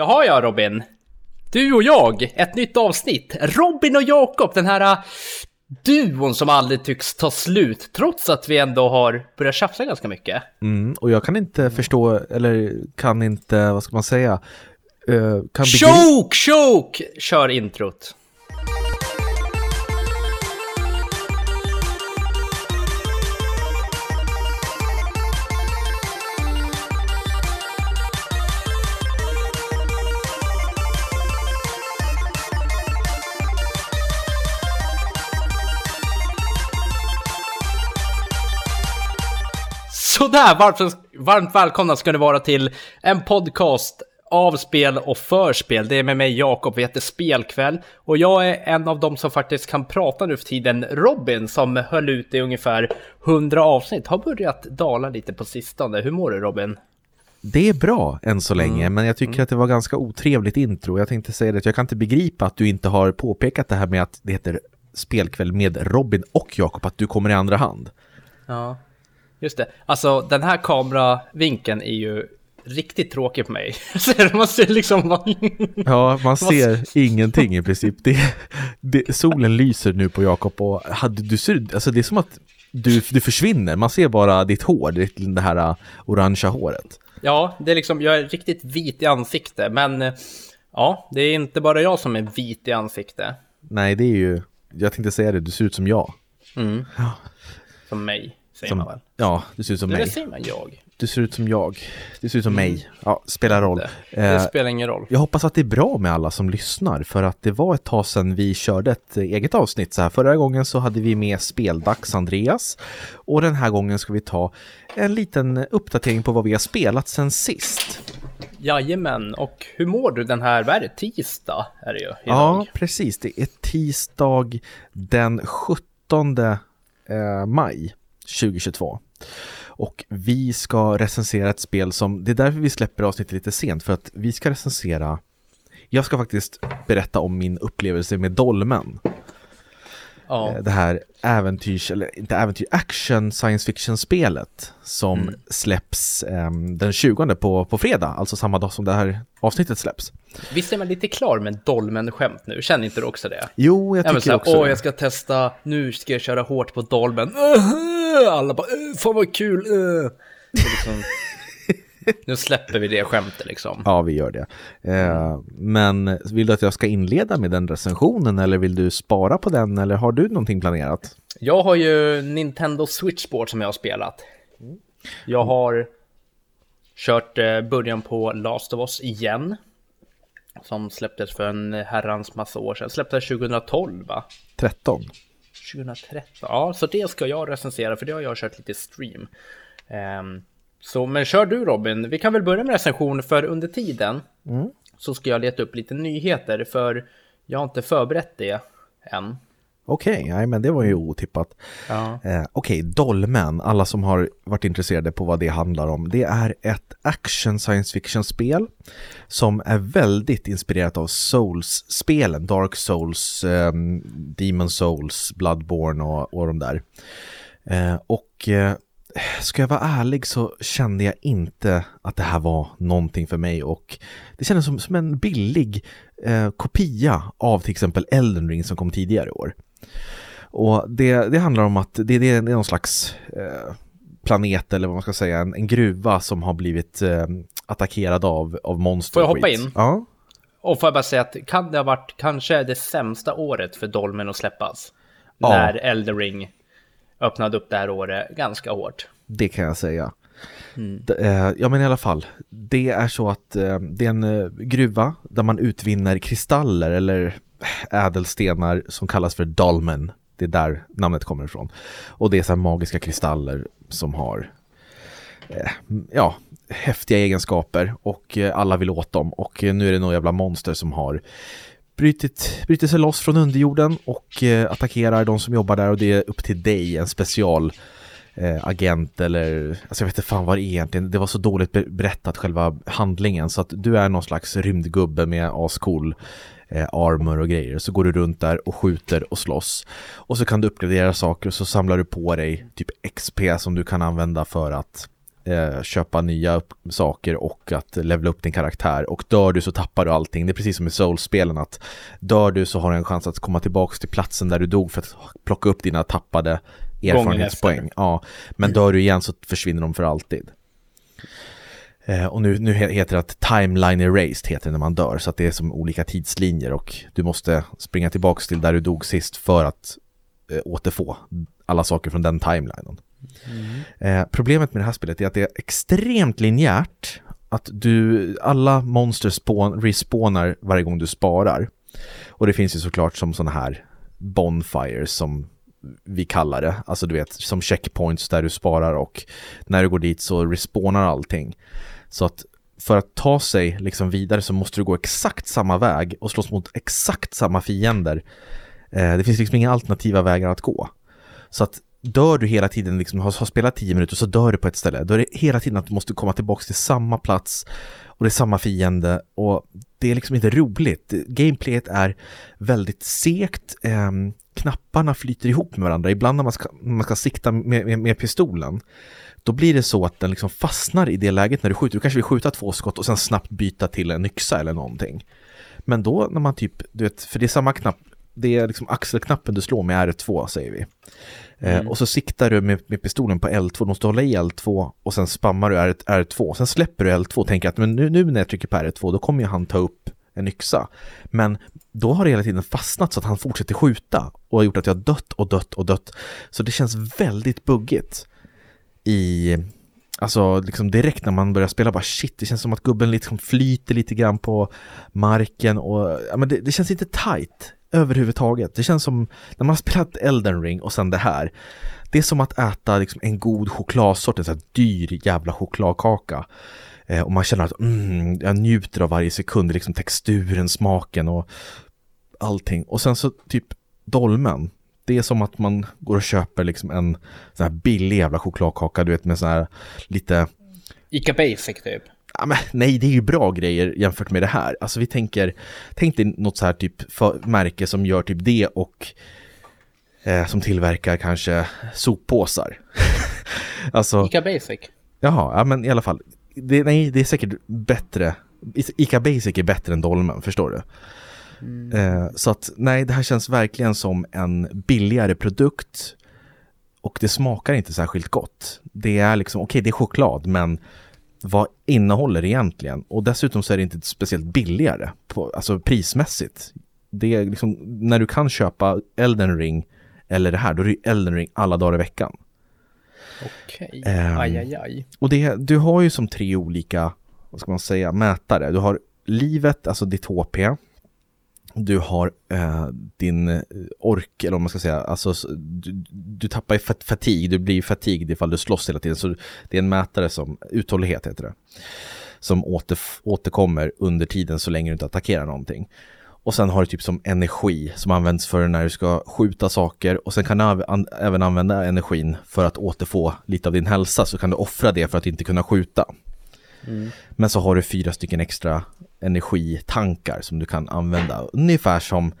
Jaha ja Robin. Du och jag, ett nytt avsnitt. Robin och Jakob, den här äh, duon som aldrig tycks ta slut. Trots att vi ändå har börjat tjafsa ganska mycket. Mm, och jag kan inte förstå, eller kan inte, vad ska man säga? Uh, kan Choke, choke! Kör introt. Sådär, varmt, varmt välkomna ska ni vara till en podcast av spel och för spel. Det är med mig Jakob, vi heter Spelkväll. Och jag är en av dem som faktiskt kan prata nu för tiden. Robin, som höll ut i ungefär 100 avsnitt, har börjat dala lite på sistone. Hur mår du Robin? Det är bra än så länge, Mm. men jag tycker att det var ganska otrevligt intro. Jag tänkte säga det att jag kan inte begripa att du inte har påpekat det här med att det heter Spelkväll med Robin och Jakob, att du kommer i andra hand. Ja, just det. Alltså den här kameravinkeln är ju riktigt tråkig på mig. Man ser liksom bara... Ja, man ser ingenting i princip. Det, det, solen lyser nu på Jakob och hade du ser, alltså det är som att du, du försvinner. Man ser bara ditt hår, det, det här uh, orangea håret. Ja, det är liksom, jag är riktigt vit i ansiktet, men eh, ja, det är inte bara jag som är vit i ansiktet. Nej, det är ju, jag tänkte säga det, du ser ut som jag. Mm. Ja. Som mig, säger Som, man väl? ja, du ser ut som Eller mig. säger man jag? Du ser ut som jag. Du ser ut som mig. Ja, spelar roll. Det, det Eh, spelar ingen roll. Jag hoppas att det är bra med alla som lyssnar för att det var ett tag sedan vi körde ett eget avsnitt så här. Förra gången så hade vi med Speldags Andreas och den här gången ska vi ta en liten uppdatering på vad vi har spelat sen sist. Jajamän, och hur mår du den här, vad är det, tisdag är det ju idag? Ja, precis. Det är tisdag den 17 eh, maj 2022. Och vi ska recensera ett spel som, det är därför vi släpper avsnittet lite sent, för att vi ska recensera jag ska faktiskt berätta om min upplevelse med Dolmen ja. Eh, Det här äventyrs, eller inte äventyr, action science fiction-spelet som Mm. släpps ehm, den 20 på, på fredag, alltså samma dag som det här avsnittet släpps. Visst är man lite klar med Dolmen-skämt nu? Känner inte du också det? Jo, jag tycker så här, också Åh, det. jag ska testa, nu ska jag köra hårt på Dolmen. Alla bara, "Äh, fan vad kul. äh." Liksom, nu släpper vi det skämtet liksom. Ja, vi gör det. Eh, men vill du att jag ska inleda med den recensionen eller vill du spara på den eller har du någonting planerat? Jag har ju Nintendo Switch Sport som jag har spelat. Jag har kört eh, början på Last of Us igen. Som släpptes för en herrans massa år sedan. Släpptes 2012 va? 13. 2013. Ja, så det ska jag recensera för det har jag kört lite stream. Ehm, så, men kör du Robin. Vi kan väl börja med recension för under tiden så ska jag leta upp lite nyheter för jag har inte förberett det än. Okej, nej men det var ju otippat. Ja. Eh, Okej, Dolmen, alla som har varit intresserade på vad det handlar om. Det är ett action science fiction-spel som är väldigt inspirerat av Souls-spelen. Dark Souls, eh, Demon Souls, Bloodborne och, och de där. Eh, och eh, ska jag vara ärlig så kände jag inte att det här var någonting för mig och det kändes som, som en billig eh, kopia av till exempel Elden Ring som kom tidigare i år. Och det, det handlar om att det, det, är, någon slags eh, planet eller vad man ska säga, en, en gruva som har blivit eh, attackerad av, av monster. Får jag hoppa in? Ja. Och får jag bara säga att kan det ha varit kanske det sämsta året för Dolmen att släppas? Ja. När Elden Ring öppnade upp det här året ganska hårt. Det kan jag säga. D- eh, Ja men i alla fall, det är så att eh, det är en eh, gruva där man utvinner kristaller eller ädelstenar som kallas för dolmen. Det är där namnet kommer ifrån. Och det är så här magiska kristaller som har ja, häftiga egenskaper och alla vill åt dem. Och nu är det några jävla monster som har brytit, brutit sig loss från underjorden och eh, attackerar de som jobbar där och det är upp till dig, en special eh, agent eller, alltså jag vet inte fan vad det är egentligen, det var så dåligt berättat själva handlingen så att du är någon slags rymdgubbe med ascool eh, armor och grejer, så går du runt där och skjuter och slåss. Och så kan du uppgradera saker och så samlar du på dig typ XP som du kan använda för att eh, köpa nya saker och att levela upp din karaktär. Och dör du så tappar du allting. Det är precis som i Souls-spelen att dör du så har du en chans att komma tillbaka till platsen där du dog för att plocka upp dina tappade erfarenhetspoäng. Ja, men dör du igen så försvinner de för alltid. Eh, och nu, nu heter det att timeline erased heter det när man dör, så att det är som olika tidslinjer och du måste springa tillbaka till där du dog sist för att eh, återfå alla saker från den timelinen. Mm. Eh, problemet med det här spelet är att det är extremt linjärt, att du, alla monster spawn, respawnar varje gång du sparar. Och det finns ju såklart som sådana här bonfires som vi kallar det, alltså du vet som checkpoints där du sparar och när du går dit så respawnar allting. Så att för att ta sig liksom vidare så måste du gå exakt samma väg och slåss mot exakt samma fiender. Eh, det finns liksom inga alternativa vägar att gå. Så att dör du hela tiden, liksom, har, har spelat tio minuter så dör du på ett ställe. Då är det hela tiden att du måste komma tillbaka till samma plats och det är samma fiende och det är liksom inte roligt. Gameplayet är väldigt segt, eh, knapparna flyter ihop med varandra. Ibland när man ska, när man ska sikta med, med, med pistolen då blir det så att den liksom fastnar i det läget när du skjuter. Du kanske vill skjuta två skott och sen snabbt byta till en yxa eller någonting. Men då när man typ, du vet, för det är samma knapp, det är liksom axelknappen du slår med R2 säger vi. Eh, mm. Eh, och så siktar du med, med, pistolen på L2, du måste hålla i L2 och sen spammar du R, R2. Sen släpper du L2 och tänker att men nu, nu när jag trycker på R2 då kommer ju han ta upp en yxa. Men då har det hela tiden fastnat så att han fortsätter skjuta och har gjort att jag dött och dött och dött. Så det känns väldigt buggigt i Alltså liksom direkt när man börjar spela bara shit, det känns som att gubben liksom flyter lite grann på marken och ja, men det, det känns inte tight överhuvudtaget. Det känns som när man har spelat Elden ring och sen det här. Det är som att äta liksom en god chokladsort, en sån här dyr jävla chokladkaka. Eh, och man känner att mm, jag njuter av varje sekund, liksom texturen, smaken och allting. Och sen så typ dolmen, det är som att man går och köper liksom en sån här billig jävla chokladkaka, du vet med sån här lite... Ica Basic typ? Ja, men, nej, det är ju bra grejer jämfört med det här. Alltså vi tänker, tänk dig något så här typ för, märke som gör typ det och eh, som tillverkar kanske soppåsar. alltså... Ica Basic? Jaha, ja men i alla fall. Det, nej, det är säkert bättre. Ica Basic är bättre än Dolmen, förstår du? Mm. Eh, så att nej, det här känns verkligen som en billigare produkt och det smakar inte särskilt gott. Det är liksom, okej okay, det är choklad men vad innehåller det egentligen? Och dessutom så är det inte speciellt billigare, på, alltså prismässigt. Det är liksom, när du kan köpa Elden ring eller det här, då är det Elden ring alla dagar i veckan. Okej, okay. um, aj, aj, aj. Och det, du har ju som tre olika, vad ska man säga, mätare. Du har livet, alltså ditt HP, du har eh, din eh, ork, eller om man ska säga, alltså du, du tappar ju fatig, du blir fatig ifall du slåss hela tiden. Så det är en mätare som, uthållighet heter det, som åter, återkommer under tiden så länge du inte attackerar någonting. Och sen har du typ som energi som används för när du ska skjuta saker och sen kan du an även använda energin för att återfå lite av din hälsa så kan du offra det för att inte kunna skjuta. Mm. Men så har du fyra stycken extra energitankar som du kan använda. Ungefär som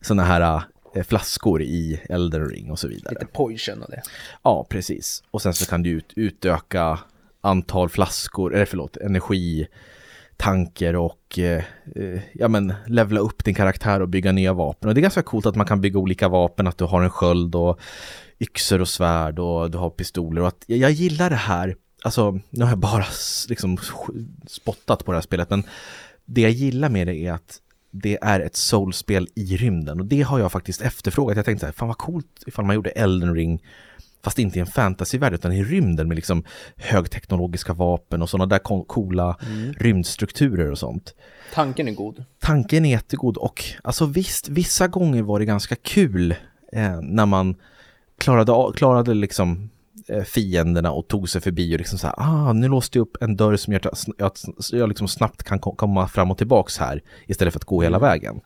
sådana här äh, flaskor i Elden ring och så vidare. Lite poison och det. Ja, precis. Och sen så kan du ut, utöka antal flaskor, eller förlåt, energitanker och eh, eh, ja men levla upp din karaktär och bygga nya vapen. Och det är ganska coolt att man kan bygga olika vapen, att du har en sköld och yxor och svärd och du har pistoler och att jag gillar det här alltså, nu har jag bara liksom spottat på det här spelet, men det jag gillar med det är att det är ett soulspel i rymden och det har jag faktiskt efterfrågat. Jag tänkte så här, fan vad coolt ifall man gjorde Elden ring fast inte i en fantasyvärld utan i rymden med liksom högteknologiska vapen och sådana där coola mm. rymdstrukturer och sånt. Tanken är god. Tanken är jättegod och alltså visst, vissa gånger var det ganska kul eh, när man klarade, klarade liksom fienderna och tog sig förbi och liksom så här, ah, nu låste jag upp en dörr som gör att jag liksom snabbt kan komma fram och tillbaks här istället för att gå hela mm. vägen.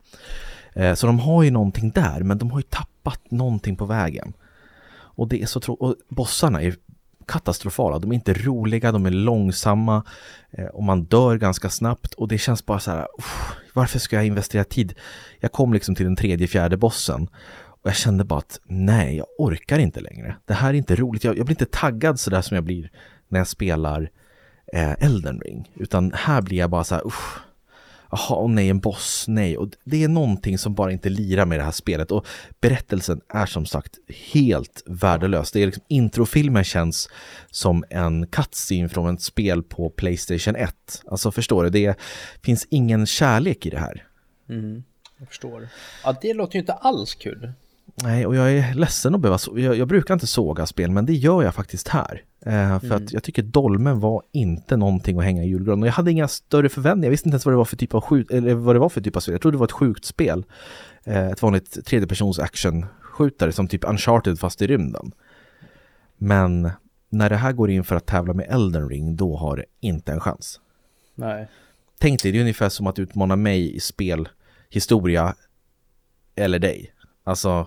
Eh, så de har ju någonting där, men de har ju tappat någonting på vägen. Och det är så tråkigt. Och bossarna är katastrofala. De är inte roliga, de är långsamma eh, och man dör ganska snabbt och det känns bara så här, varför ska jag investera tid? Jag kom liksom till den tredje, fjärde bossen och jag kände bara att nej, jag orkar inte längre. Det här är inte roligt. Jag, jag blir inte taggad sådär som jag blir när jag spelar eh, Elden Ring. Utan här blir jag bara så här, usch, Jaha, och nej, en boss, nej. Och det är någonting som bara inte lirar med det här spelet. Och berättelsen är som sagt helt värdelös. Det är liksom, introfilmen känns som en cutscene från ett spel på Playstation 1. Alltså förstår du, det finns ingen kärlek i det här. Mm, jag förstår. Ja, det låter ju inte alls kul. Nej, och jag är ledsen att behöva jag, jag brukar inte såga spel, men det gör jag faktiskt här. Eh, för mm. att jag tycker Dolmen var inte någonting att hänga i julgran. Och jag hade inga större förväntningar. Jag visste inte ens vad det var för typ av skjut, eller vad det var för typ av spel. Jag trodde det var ett sjukt spel. Eh, ett vanligt tredjepersons actionskjutare som typ Uncharted fast i rymden. Men när det här går in för att tävla med Elden Ring, då har det inte en chans. Nej. Tänk dig, det är ungefär som att utmana mig i spelhistoria eller dig. Alltså...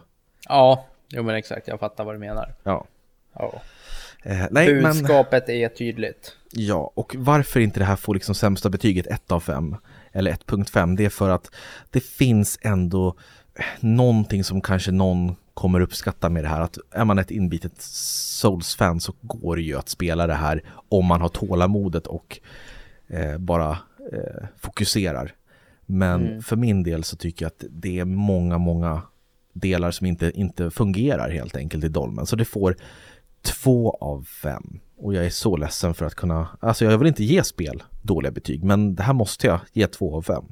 Ja, jo men exakt, jag fattar vad du menar. Ja. Ja. Eh, nej, Budskapet men, är tydligt. Ja, och varför inte det här får liksom sämsta betyget 1 av 5 eller 1.5 det är för att det finns ändå någonting som kanske någon kommer uppskatta med det här. Att är man ett inbitet Souls-fan så går det ju att spela det här om man har tålamodet och eh, bara eh, fokuserar. Men mm. för min del så tycker jag att det är många, många delar som inte, inte fungerar helt enkelt i Dolmen. Så det får två av fem. Och jag är så ledsen för att kunna, alltså jag vill inte ge spel dåliga betyg, men det här måste jag ge två av fem.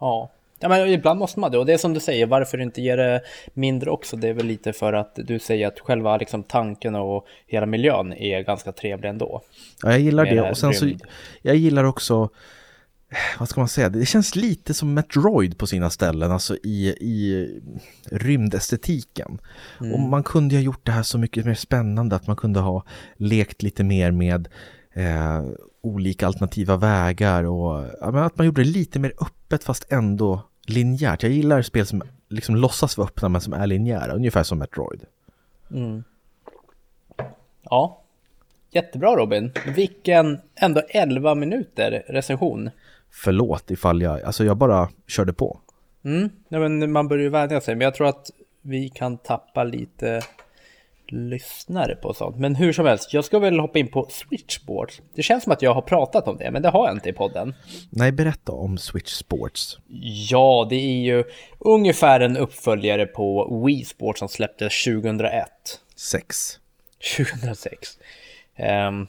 Ja, Ja, men ibland måste man det. Och det är som du säger, varför inte ge det mindre också? Det är väl lite för att du säger att själva liksom, tanken och hela miljön är ganska trevlig ändå. Ja, jag gillar det. Och sen så, jag gillar också vad ska man säga, det känns lite som Metroid på sina ställen, alltså i, i rymdestetiken. Mm. Och man kunde ha gjort det här så mycket mer spännande, att man kunde ha lekt lite mer med eh, olika alternativa vägar och att man gjorde det lite mer öppet fast ändå linjärt. Jag gillar spel som liksom låtsas vara öppna men som är linjära, ungefär som Metroid. Mm. Ja, jättebra Robin. Vilken ändå 11 minuter recension förlåt ifall jag, alltså jag bara körde på. Mm, ja, men man börjar ju vänja sig, men jag tror att vi kan tappa lite lyssnare på sånt. Men hur som helst, jag ska väl hoppa in på Switch Sports. Det känns som att jag har pratat om det, men det har jag inte i podden. Nej, berätta om Switch Sports. Ja, det är ju ungefär en uppföljare på Wii Sports som släpptes 2001. 6. 2006. Um,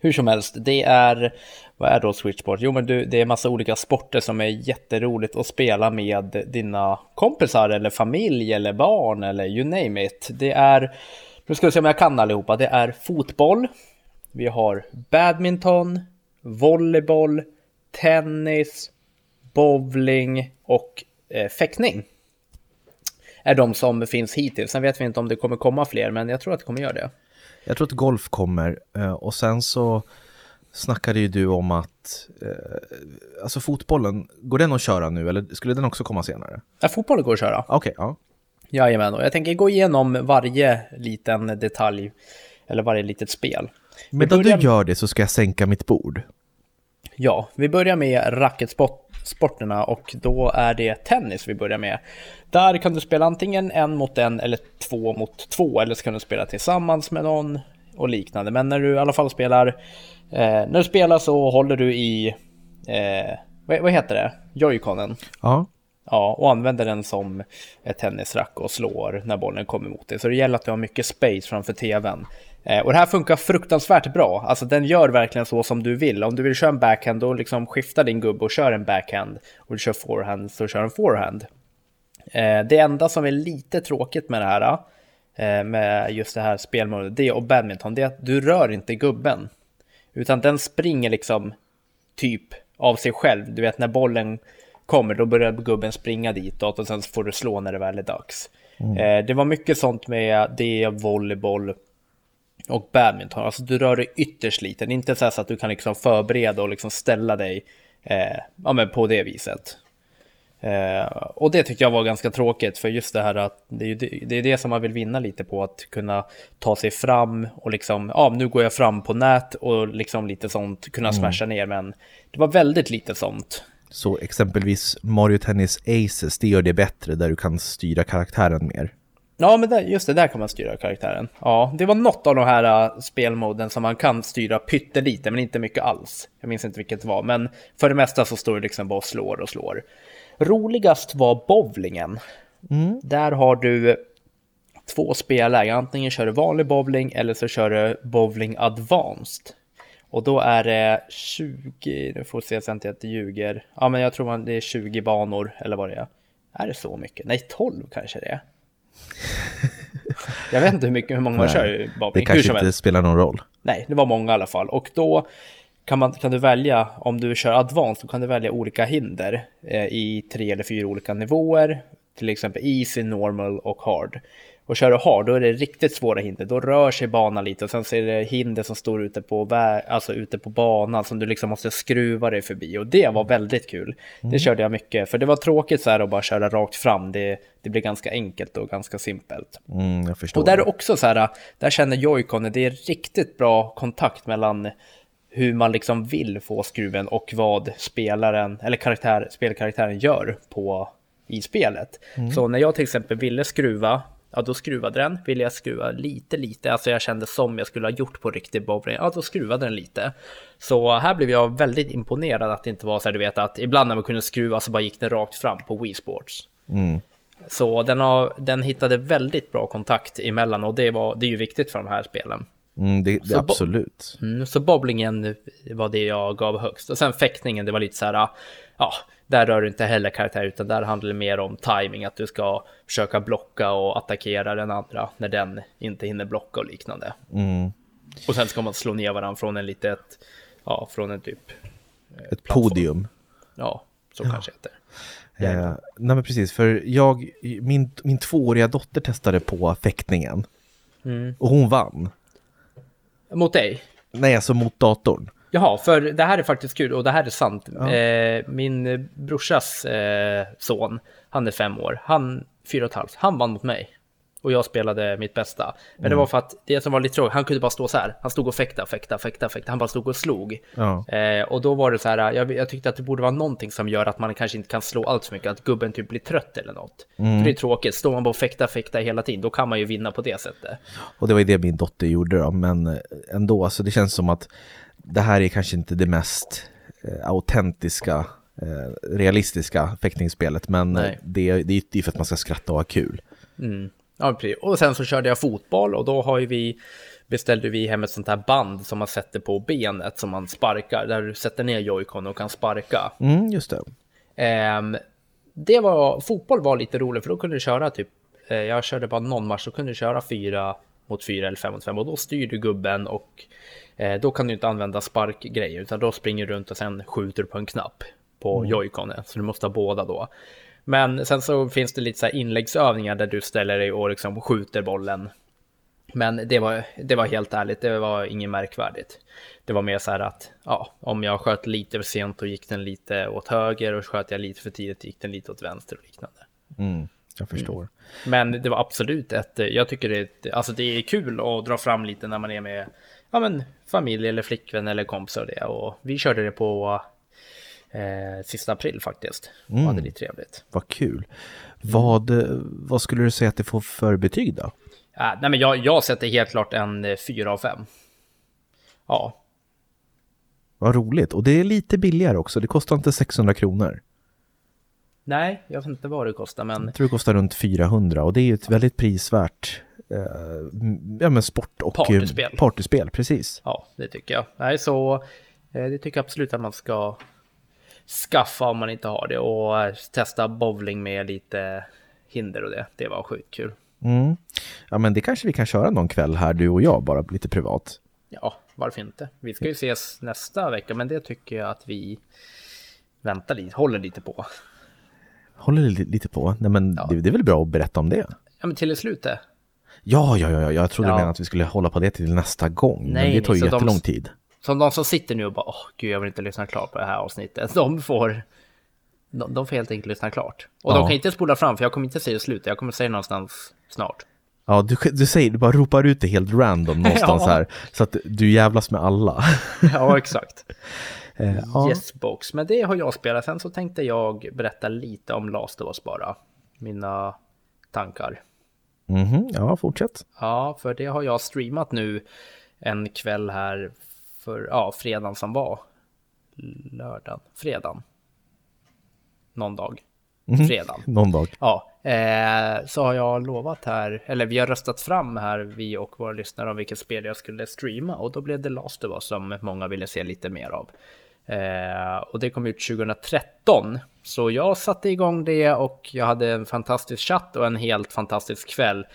hur som helst, det är vad är då switchboard? Jo, men du, det är massa olika sporter som är jätteroligt att spela med dina kompisar eller familj eller barn eller you name it. Det är, nu ska vi se om jag kan allihopa, det är fotboll, vi har badminton, volleyboll, tennis, bowling och eh, fäktning. Är de som finns hittills. Sen vet vi inte om det kommer komma fler, men jag tror att det kommer göra det. Jag tror att golf kommer eh, och sen så snackade ju du om att, eh, alltså fotbollen, går den att köra nu eller skulle den också komma senare? Ja, fotbollen går att köra. Okej, okay, ja. Jajamän, och jag tänker gå igenom varje liten detalj, eller varje litet spel. Medan börjar... du gör det så ska jag sänka mitt bord. Ja, vi börjar med racketsporterna och då är det tennis vi börjar med. Där kan du spela antingen en mot en eller två mot två, eller så kan du spela tillsammans med någon och liknande. Men när du i alla fall spelar Eh, när du spelar så håller du i, eh, vad, vad, heter det, joyconen. Ja. Ja, och använder den som ett tennisrack och slår när bollen kommer mot dig. Så det gäller att du har mycket space framför tvn. Eh, och det här funkar fruktansvärt bra. Alltså den gör verkligen så som du vill. Om du vill köra en backhand, då liksom skifta din gubbe och kör en backhand. Och du kör forehand, så kör en forehand. Eh, det enda som är lite tråkigt med det här, eh, med just det här spelmodet, det och badminton, det är att du rör inte gubben. Utan den springer liksom typ av sig själv. Du vet när bollen kommer då börjar gubben springa ditåt och sen får du slå när det väl är dags. Mm. Eh, det var mycket sånt med det, volleyboll och badminton. Alltså du rör dig ytterst lite. Inte så, så att du kan liksom förbereda och liksom ställa dig eh, ja, men på det viset. Eh, och det tyckte jag var ganska tråkigt för just det här att det är, det, det är det som man vill vinna lite på att kunna ta sig fram och liksom, ja nu går jag fram på nät och liksom lite sånt, kunna mm. smasha ner men det var väldigt lite sånt. Så exempelvis Mario Tennis Aces, det gör det bättre där du kan styra karaktären mer? Ja, men där, just det, där kan man styra karaktären. Ja, det var något av de här uh, spelmoden som man kan styra pyttelite, men inte mycket alls. Jag minns inte vilket det var, men för det mesta så står det liksom bara och slår och slår. Roligast var bowlingen. Mm. Där har du två spellägen. Antingen kör du vanlig bowling eller så kör du bowling advanced. Och då är det 20, nu får vi se så jag inte ljuger. Ja, men jag tror det är 20 banor eller vad det är. Är det så mycket? Nej, 12 kanske det är. jag vet inte hur, mycket, hur många man kör i bowling. Det kanske inte spelar någon roll. Nej, det var många i alla fall. Och då kan, man, kan du välja, om du kör advanced, så kan du välja olika hinder eh, i tre eller fyra olika nivåer. Till exempel easy, normal och hard. Och kör du hard, då är det riktigt svåra hinder. Då rör sig banan lite och sen så är det hinder som står ute på, alltså ute på banan som du liksom måste skruva dig förbi. Och det var väldigt kul. Mm. Det körde jag mycket, för det var tråkigt så här att bara köra rakt fram. Det, det blir ganska enkelt och ganska simpelt. Mm. Och där är också så här, där känner Joy-Con, det är riktigt bra kontakt mellan hur man liksom vill få skruven och vad spelaren, eller karaktär, spelkaraktären gör på i spelet. Mm. Så när jag till exempel ville skruva ja då skruvade den. Ville jag skruva lite, lite, alltså jag kände som jag skulle ha gjort på riktig bowling, ja då skruvade den lite. Så här blev jag väldigt imponerad att det inte var så här, du vet att ibland när man kunde skruva så bara gick den rakt fram på Wii Sports. Mm. Så den, har, den hittade väldigt bra kontakt emellan och det, var, det är ju viktigt för de här spelen. Mm, det, det absolut. Mm, så bobblingen var det jag gav högst. Och sen fäktningen, det var lite så här, ja, där rör du inte heller karaktär utan där handlar det mer om timing, att du ska försöka blocka och attackera den andra när den inte hinner blocka och liknande. Mm. Och sen ska man slå ner varandra från en litet, ja, från en typ... Eh, Ett plattform. podium. Ja, så ja. kanske heter. Eh, nej men precis, för jag, min, min tvååriga dotter testade på fäktningen. Mm. Och hon vann. Mot dig? Nej, alltså mot datorn. Jaha, för det här är faktiskt kul och det här är sant. Ja. Eh, min brorsas eh, son, han är fem år, han fyra och ett halvt, han vann mot mig. Och jag spelade mitt bästa. Men mm. det var för att det som var lite tråkigt, han kunde bara stå så här. Han stod och fäkta, fäkta, fäkta, fäkta. Han bara stod och slog. Ja. Eh, och då var det så här, jag, jag, tyckte att det borde vara någonting som gör att man kanske inte kan slå allt för mycket. Att gubben typ blir trött eller något. Mm. För det är tråkigt, står man bara och fäkta, fäkta hela tiden, då kan man ju vinna på det sättet. Och det var ju det min dotter gjorde då, men ändå, så alltså det känns som att det här är kanske inte det mest eh, autentiska, eh, realistiska fäktningsspelet, men det, det, det är ju för att man ska skratta och ha kul. Mm. Ja, precis. Och sen så körde jag fotboll och då har ju vi beställde vi hem ett sånt här band som man sätter på benet som man sparkar, där du sätter ner joycon och kan sparka. Mm, just det. Um, det var, fotboll var lite roligt för då kunde du köra typ, eh, jag körde bara någon match, då kunde du köra fyra mot fyra eller fem mot fem och då styr du gubben och Eh, då kan du inte använda sparkgrejer utan då springer du runt och sen skjuter du på en knapp på mm. joyconen. Så du måste ha båda då. Men sen så finns det lite så här inläggsövningar där du ställer dig och liksom skjuter bollen. Men det var, det var helt ärligt, det var inget märkvärdigt. Det var mer så här att ja, om jag sköt lite för sent och gick den lite åt höger och sköt jag lite för tidigt gick den lite åt vänster och liknande. Mm, jag förstår. Mm. Men det var absolut ett, jag tycker det, alltså det är kul att dra fram lite när man är med ja, men, familj eller flickvän eller kompisar och det. Och vi körde det på eh, sista april faktiskt. Och mm. hade det trevligt. Vad kul. Vad, vad skulle du säga att det får för betyg då? Ja, nej men jag, jag sätter helt klart en 4 av 5. Ja. Vad roligt. Och det är lite billigare också. Det kostar inte 600 kronor. Nej, jag vet inte vad det kostar men... Jag tror det kostar runt 400 och det är ju ett väldigt prisvärt eh, ja, men sport och partyspel. partyspel. Precis. Ja, det tycker jag. Nej, så eh, det tycker jag absolut att man ska skaffa om man inte har det och eh, testa bowling med lite hinder och det. Det var sjukt kul. Mm. Ja, men det kanske vi kan köra någon kväll här, du och jag, bara lite privat. Ja, varför inte? Vi ska ju ses nästa vecka, men det tycker jag att vi väntar lite, håller lite på. Håller lite på? Nej, men ja. det, det, är väl bra att berätta om det? Ja, men till slutet. Ja, ja, ja, jag trodde ja. att vi skulle hålla på det till nästa gång. Nej, men det tar ju jättelång de, tid. Som de som sitter nu och bara, åh gud, jag vill inte lyssna klart på det här avsnittet. De får, de, de får helt enkelt lyssna klart. Och ja. de kan inte spola fram, för jag kommer inte säga slutet. Jag kommer säga någonstans snart. Ja, du, du säger, du bara ropar ut det helt random någonstans ja. här. Så att du jävlas med alla. ja, exakt. eh, yes box, men det har jag spelat. Sen så tänkte jag berätta lite om Last of Us bara. Mina tankar. Mhm, ja, fortsätt. Ja, för det har jag streamat nu en kväll här för, ja, fredagen som var. Lördagen, fredagen. Någon dag. Mhm. Fredagen. Någon dag. Ja, eh, så har jag lovat här, eller vi har röstat fram här, vi och våra lyssnare, om vilket spel jag skulle streama. Och då blev det Last of Us som många ville se lite mer av. Eh, och det kom ut 2013. Så jag satte igång det och jag hade en fantastisk chatt och en helt fantastisk kväll.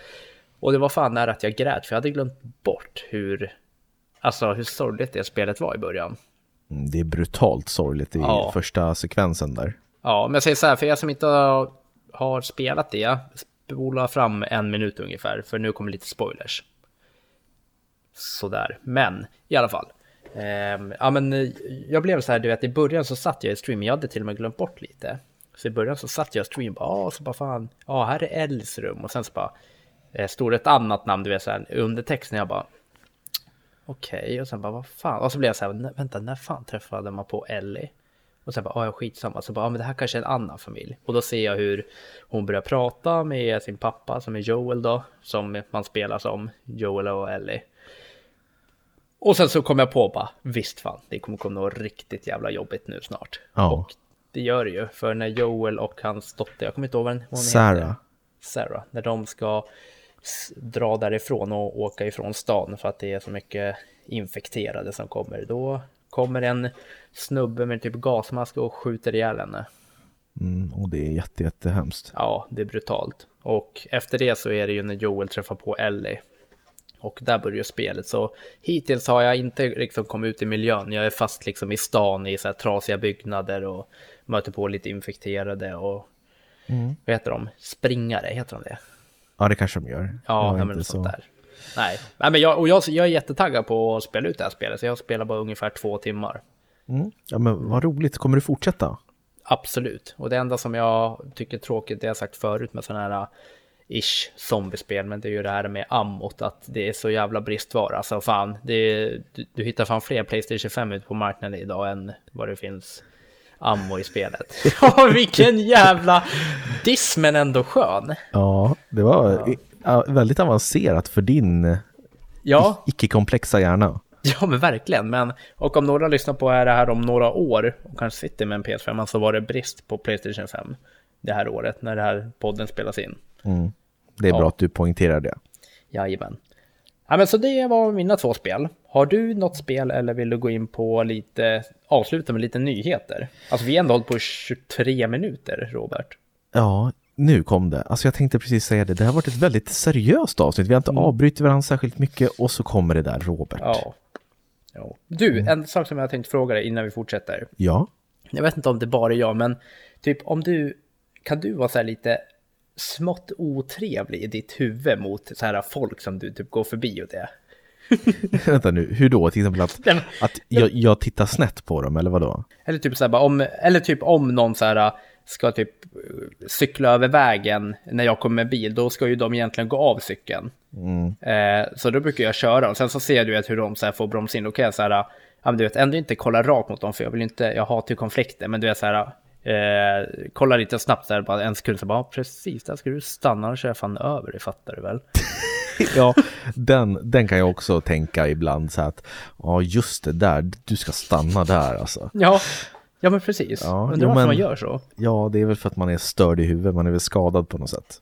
Och det var fan nära att jag grät, för jag hade glömt bort hur, alltså hur sorgligt det spelet var i början. Mm, Det är brutalt sorgligt i Ja. första sekvensen där. Ja, men jag säger så här, för er som inte har, har spelat det, spola fram en minut ungefär, för nu kommer lite spoilers. Sådär, men i alla fall. Ehm, ja, men eh, jag blev så här, du vet, i början så satt jag i stream, jag hade till och med glömt bort lite. Så i början så satt jag i stream, bara, ah, så bara fan, ja, här är Els rum, och sen så bara, eh, stod det ett annat namn, du vet, så här, under texten, jag bara, okej, och sen bara, vad fan, och så blev jag så här, "Nej, vänta, när fan träffade man på Ellie? Och sen bara, ja skitsamma, så bara, ja men det här kanske är en annan familj. Och då ser jag hur hon börjar prata med sin pappa som är Joel då, som man spelar som, Joel och Ellie. Och sen så kom jag på bara, visst fan, det kommer komma något riktigt jävla jobbigt nu snart. Ja. Och det gör det ju, för när Joel och hans dotter, jag kommer inte ihåg vad hon heter. Sarah. Sarah, när de ska dra därifrån och åka ifrån stan för att det är så mycket infekterade som kommer. Då kommer en snubbe med typ gasmask och skjuter ihjäl henne. Mm, och det är jätte, jättehemskt. Ja, det är brutalt. Och efter det så är det ju när Joel träffar på Ellie. Och där börjar spelet. Så hittills har jag inte liksom kommit ut i miljön. Jag är fast liksom i stan i så här trasiga byggnader och möter på lite infekterade och vad heter de? Springare, heter de det? Ja, det kanske de gör. Ja, nej, men sånt där. Nej, nej men jag, och jag, jag är jättetaggad på att spela ut det här spelet. Så jag spelar bara ungefär två timmar. Mm. Ja, men vad roligt. Kommer du fortsätta? Absolut. Och det enda som jag tycker är tråkigt, det har jag sagt förut med sådana här uh, ish zombiespel, men det är ju det här med ammot, att det är så jävla bristvara. Alltså fan, är, du, du hittar fan fler Playstation 5 ute på marknaden idag än vad det finns ammo i spelet. Ja, vilken jävla diss, men ändå skön. Ja, det var ja, väldigt avancerat för din Ja, icke-komplexa hjärna. Ja men verkligen, men och om några lyssnar på det här om några år och kanske sitter med en PS5 så var det brist på Playstation 5 det här året när det här podden spelas in. Mm. Det är Ja. bra att du poängterar det. Jajamän. Ja men så det var mina två spel. Har du något spel eller vill du gå in på lite, avsluta med lite nyheter? Alltså vi har ändå hållit på i 23 minuter, Robert. Ja, nu kom det. Alltså jag tänkte precis säga det. Det har varit ett väldigt seriöst avsnitt. Vi har inte avbrutit varandra särskilt mycket och så kommer det där, Robert. Ja. ja. Du, en sak som jag tänkte fråga dig innan vi fortsätter. Ja. Jag vet inte om det bara är jag, men typ om du, kan du vara så här lite smått otrevlig i ditt huvud mot så här folk som du typ går förbi och det? Vänta nu, hur då? Till exempel att, att jag, jag tittar snett på dem, eller vad då? Eller typ så här bara om, eller typ om någon så här ska typ cykla över vägen när jag kommer med bil, då ska ju de egentligen gå av cykeln. Eh, så då brukar jag köra och sen så ser du vet, hur de så här får bromsa in. Då kan jag så här, ja men du vet, ändå inte kolla rakt mot dem för jag vill inte, jag hatar ju konflikter, men du vet så här, eh, kolla lite snabbt här, bara en sekund så bara, ja, precis, där ska du stanna och köra fan över, det fattar du väl? Ja, den, den kan jag också tänka ibland så att, ja just det där, du ska stanna där alltså. Ja, ja men precis. Ja, Undrar varför man gör så. Ja, det är väl för att man är störd i huvudet, man är väl skadad på något sätt.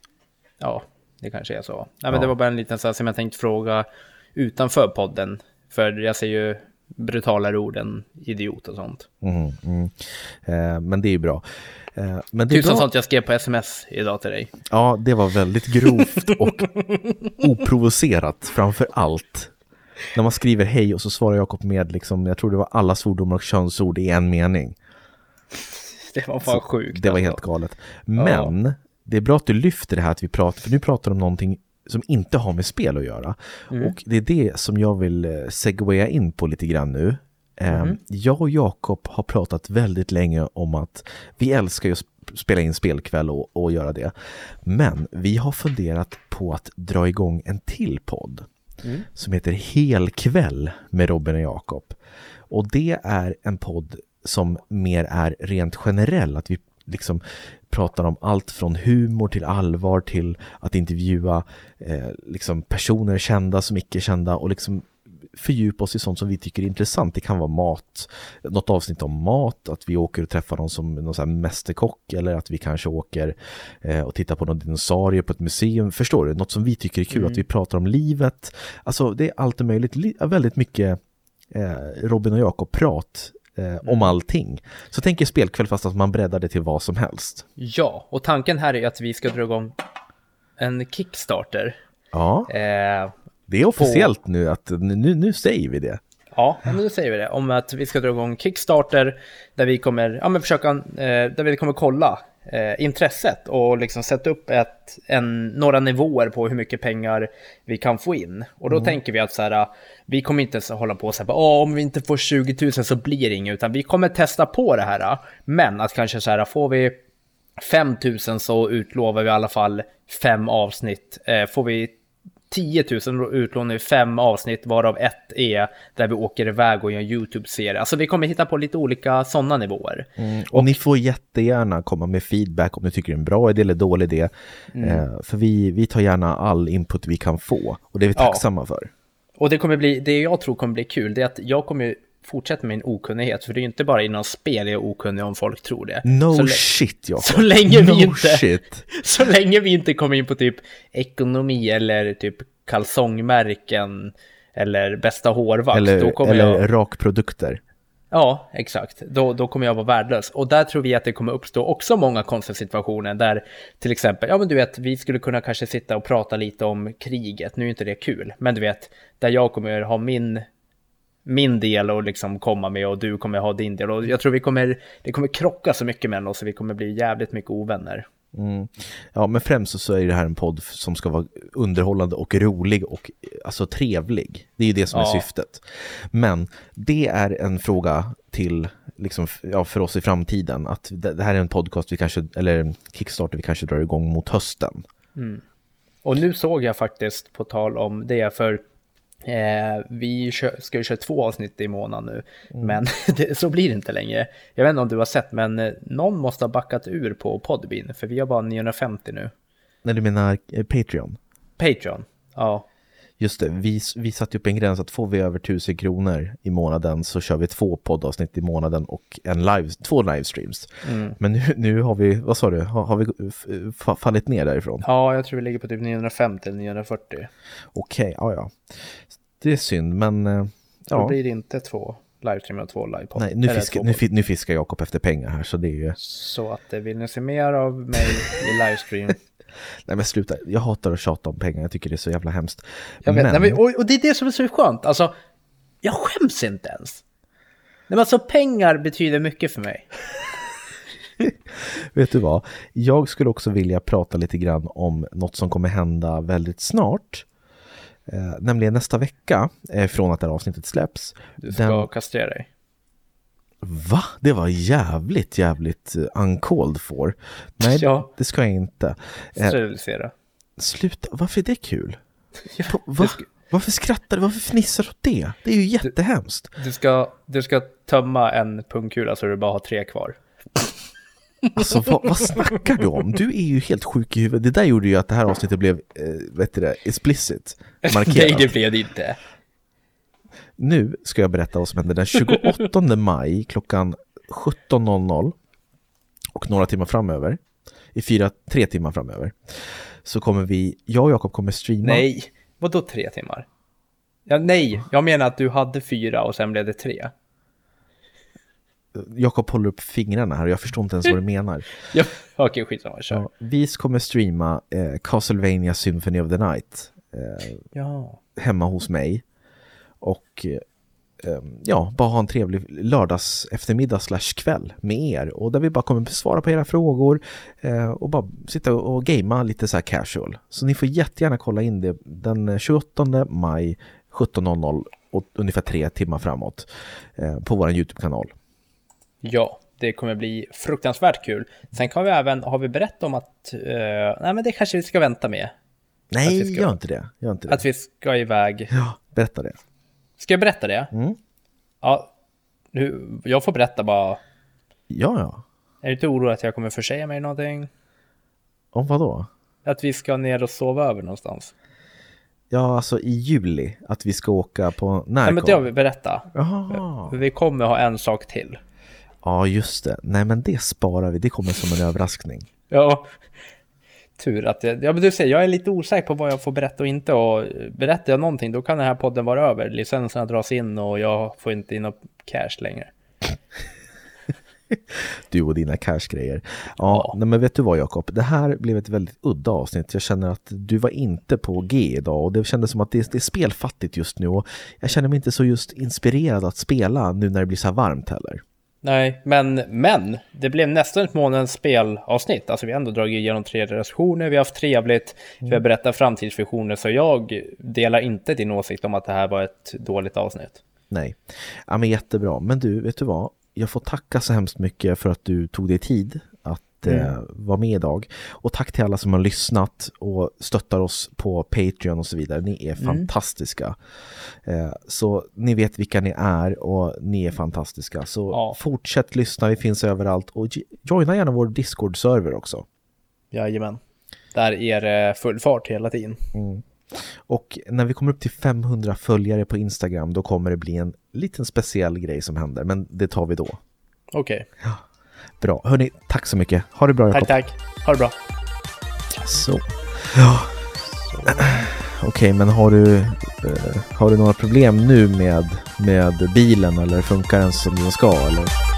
Ja, det kanske är så. Nej, men Ja. det var bara en liten så här som jag tänkte fråga utanför podden. För jag ser ju brutalare ord än idiot och sånt. Mm, mm. Eh, men det är ju bra. Eh, men det Tusen bra. sånt jag skrev på sms idag till dig. Ja, det var väldigt grovt och oprovocerat framför allt. När man skriver hej och så svarar Jakob med liksom, jag tror det var alla svordomar och könsord i en mening. Det var fan sjukt. Det var alltså. helt galet. Men det är bra att du lyfter det här att vi pratar, för nu pratar om någonting som inte har med spel att göra. Och det är det som jag vill eh, segwaya in på lite grann nu. Eh, Jag och Jakob har pratat väldigt länge om att vi älskar ju att sp- spela in spelkväll och, och göra det. Men vi har funderat på att dra igång en till podd som heter Helkväll med Robin och Jakob. Och det är en podd som mer är rent generell, att vi liksom pratar om allt från humor till allvar till att intervjua eh, liksom personer kända som icke kända och liksom fördjupa oss i sånt som vi tycker är intressant. Det kan vara mat, något avsnitt om mat, att vi åker och träffar någon som någon sån här mästerkock eller att vi kanske åker eh, och tittar på någon dinosaurie på ett museum. Förstår du? Något som vi tycker är kul, mm. att vi pratar om livet. Alltså det är allt möjligt, väldigt mycket eh, Robin och Jakob prat eh, om mm. allting. Så tänk er spelkväll fast att man breddar det till vad som helst. Ja, och tanken här är att vi ska dra igång en Kickstarter. Ja. Eh, det är officiellt på... nu att nu, nu säger vi det. Ja, nu säger vi det. Om att vi ska dra igång Kickstarter där vi kommer, ja, men försöka, eh, där vi kommer kolla eh, intresset och liksom sätta upp ett, en, några nivåer på hur mycket pengar vi kan få in. Och då mm. tänker vi att så här, vi kommer inte så hålla på och säga om vi inte får 20 000 så blir det inget, utan vi kommer testa på det här. Men att kanske så här, får vi 5 000 så utlovar vi i alla fall fem avsnitt. Eh, får vi 10 000 utlån i fem avsnitt, varav ett är där vi åker iväg och gör en YouTube-serie. Alltså vi kommer hitta på lite olika sådana nivåer. Mm. Och, och, ni får jättegärna komma med feedback om ni tycker det är en bra idé eller dålig idé. Mm. Eh, för vi, vi tar gärna all input vi kan få och det är vi tacksamma ja. för. Och det kommer bli, det jag tror kommer bli kul, det är att jag kommer fortsätta med min okunnighet, för det är ju inte bara inom spel jag är okunnig om folk tror det. No så shit, Jakob. Så länge no vi inte, shit. så länge vi inte kommer in på typ ekonomi eller typ kalsongmärken eller bästa hårvakt. Eller, då kommer eller jag... rakprodukter. Ja, exakt. Då, då kommer jag vara värdelös. Och där tror vi att det kommer uppstå också många konstiga situationer där till exempel, ja men du vet, vi skulle kunna kanske sitta och prata lite om kriget. Nu är inte det kul, men du vet, där jag kommer ha min min del och liksom komma med och du kommer ha din del. Och jag tror vi kommer, det kommer krocka så mycket mellan oss och vi kommer bli jävligt mycket ovänner. Mm. Ja, men främst så är det här en podd som ska vara underhållande och rolig och alltså trevlig. Det är ju det som ja. är syftet. Men det är en fråga till, liksom, ja, för oss i framtiden, att det, det här är en podcast vi kanske, eller Kickstarter vi kanske drar igång mot hösten. Mm. Och nu såg jag faktiskt, på tal om det, för Eh, vi ska ju köra två avsnitt i månaden nu, mm. men det, så blir det inte längre. Jag vet inte om du har sett, men eh, någon måste ha backat ur på Podbean, för vi har bara 950 nu. När du menar eh, Patreon? Patreon, ja. Just det, vi, vi satte upp en gräns att får vi över 1000 kronor i månaden så kör vi två poddavsnitt i månaden och en live, två livestreams. Mm. Men nu, nu har vi, vad sa du, har, har vi fallit ner därifrån? Ja, jag tror vi ligger på typ 950 eller 940. Okej, okay, ja ja. Det är synd, men... Eh, ja. Då blir det inte två livestream och två livepodd. Nej, nu, fiska, nu, nu fiskar Jakob efter pengar här, så det är ju... Så att vill ni se mer av mig i livestream Nej men sluta, jag hatar att tjata om pengar, jag tycker det är så jävla hemskt. Jag vet, men... Nej, och, och, det är det som är så skönt, alltså jag skäms inte ens. Nej, men alltså pengar betyder mycket för mig. vet du vad, jag skulle också vilja prata lite grann om något som kommer hända väldigt snart. Eh, nämligen nästa vecka, eh, från att det här avsnittet släpps. Du ska den... kastrera dig. Va? Det var jävligt, jävligt uh, uncalled for. Nej, ja. det ska jag inte. Eh, Sterilisera. Sluta, varför är det kul? ja, Va? Varför skrattar du? Varför fnissar du åt det? Det är ju jättehemskt. Du, du, ska, du ska tömma en pungkula så du bara har tre kvar. Alltså vad, vad snackar du om? Du är ju helt sjuk i huvudet. Det där gjorde ju att det här avsnittet blev, eh, vet du det, explicit. Markerat. Nej, det blev det inte. Nu ska jag berätta vad som hände den 28 maj klockan 17.00 och några timmar framöver, i fyra, tre timmar framöver, så kommer vi, jag och Jakob kommer streama. Nej, vad då tre timmar? Ja, nej, jag menar att du hade fyra och sen blev det tre. Jakob håller upp fingrarna här och jag förstår inte ens vad du menar. ja, Okej, okay, skitsamma, kör. Ja, vi kommer streama eh, Castlevania Symphony of the Night eh, ja. hemma hos mig och eh, ja, bara ha en trevlig lördags eftermiddag slash kväll med er och där vi bara kommer svara på era frågor eh, och bara sitta och gamea lite så här casual. Så ni får jättegärna kolla in det den 28 maj 17.00 och ungefär tre timmar framåt eh, på vår YouTube-kanal. Ja, det kommer bli fruktansvärt kul. Sen kan vi även, har vi berättat om att, uh, nej men det kanske vi ska vänta med. Nej, ska, gör, inte det. gör inte det. Att vi ska iväg. Ja, berätta det. Ska jag berätta det? Mm. Ja, nu, jag får berätta bara. Ja, ja. Är du inte orolig att jag kommer försäga mig någonting? Om vad då? Att vi ska ner och sova över någonstans? Ja, alltså i juli, att vi ska åka på Närcon. Nej, men det har vi berättat. För vi kommer ha en sak till. Ja, just det. Nej, men det sparar vi. Det kommer som en överraskning. Ja, tur att jag, ja men du ser, jag är lite osäker på vad jag får berätta och inte och berättar jag någonting då kan den här podden vara över. Licenserna dras in och jag får inte in något cash längre. Du och dina cashgrejer. Ja, Ja. Nej, men vet du vad Jakob? Det här blev ett väldigt udda avsnitt. Jag känner att du var inte på G idag och det kändes som att det, det är spelfattigt just nu och jag känner mig inte så just inspirerad att spela nu när det blir så här varmt heller. Nej, men, men det blev nästan ett månadens spelavsnitt. Alltså vi har ändå dragit igenom tre recensioner, vi har haft trevligt, vi har berättat framtidsvisioner, så jag delar inte din åsikt om att det här var ett dåligt avsnitt. Nej, ja, men jättebra. Men du, vet du vad? Jag får tacka så hemskt mycket för att du tog dig tid att eh, vara med idag. Och tack till alla som har lyssnat och stöttar oss på Patreon och så vidare. Ni är fantastiska. Eh, så ni vet vilka ni är och ni är fantastiska. Så Ja. fortsätt lyssna, vi finns överallt. Och jo- joina gärna vår Discord-server också. Jajamän. Där är det full fart hela tiden. Och när vi kommer upp till 500 följare på Instagram då kommer det bli en liten speciell grej som händer. Men det tar vi då. Okej, Bra. Hörni, tack så mycket. Ha det bra Jakob. tack tack. Ha det bra. Så. Ja. Okej, men har du, eh, har du några problem nu med, med bilen eller funkar den som den ska eller?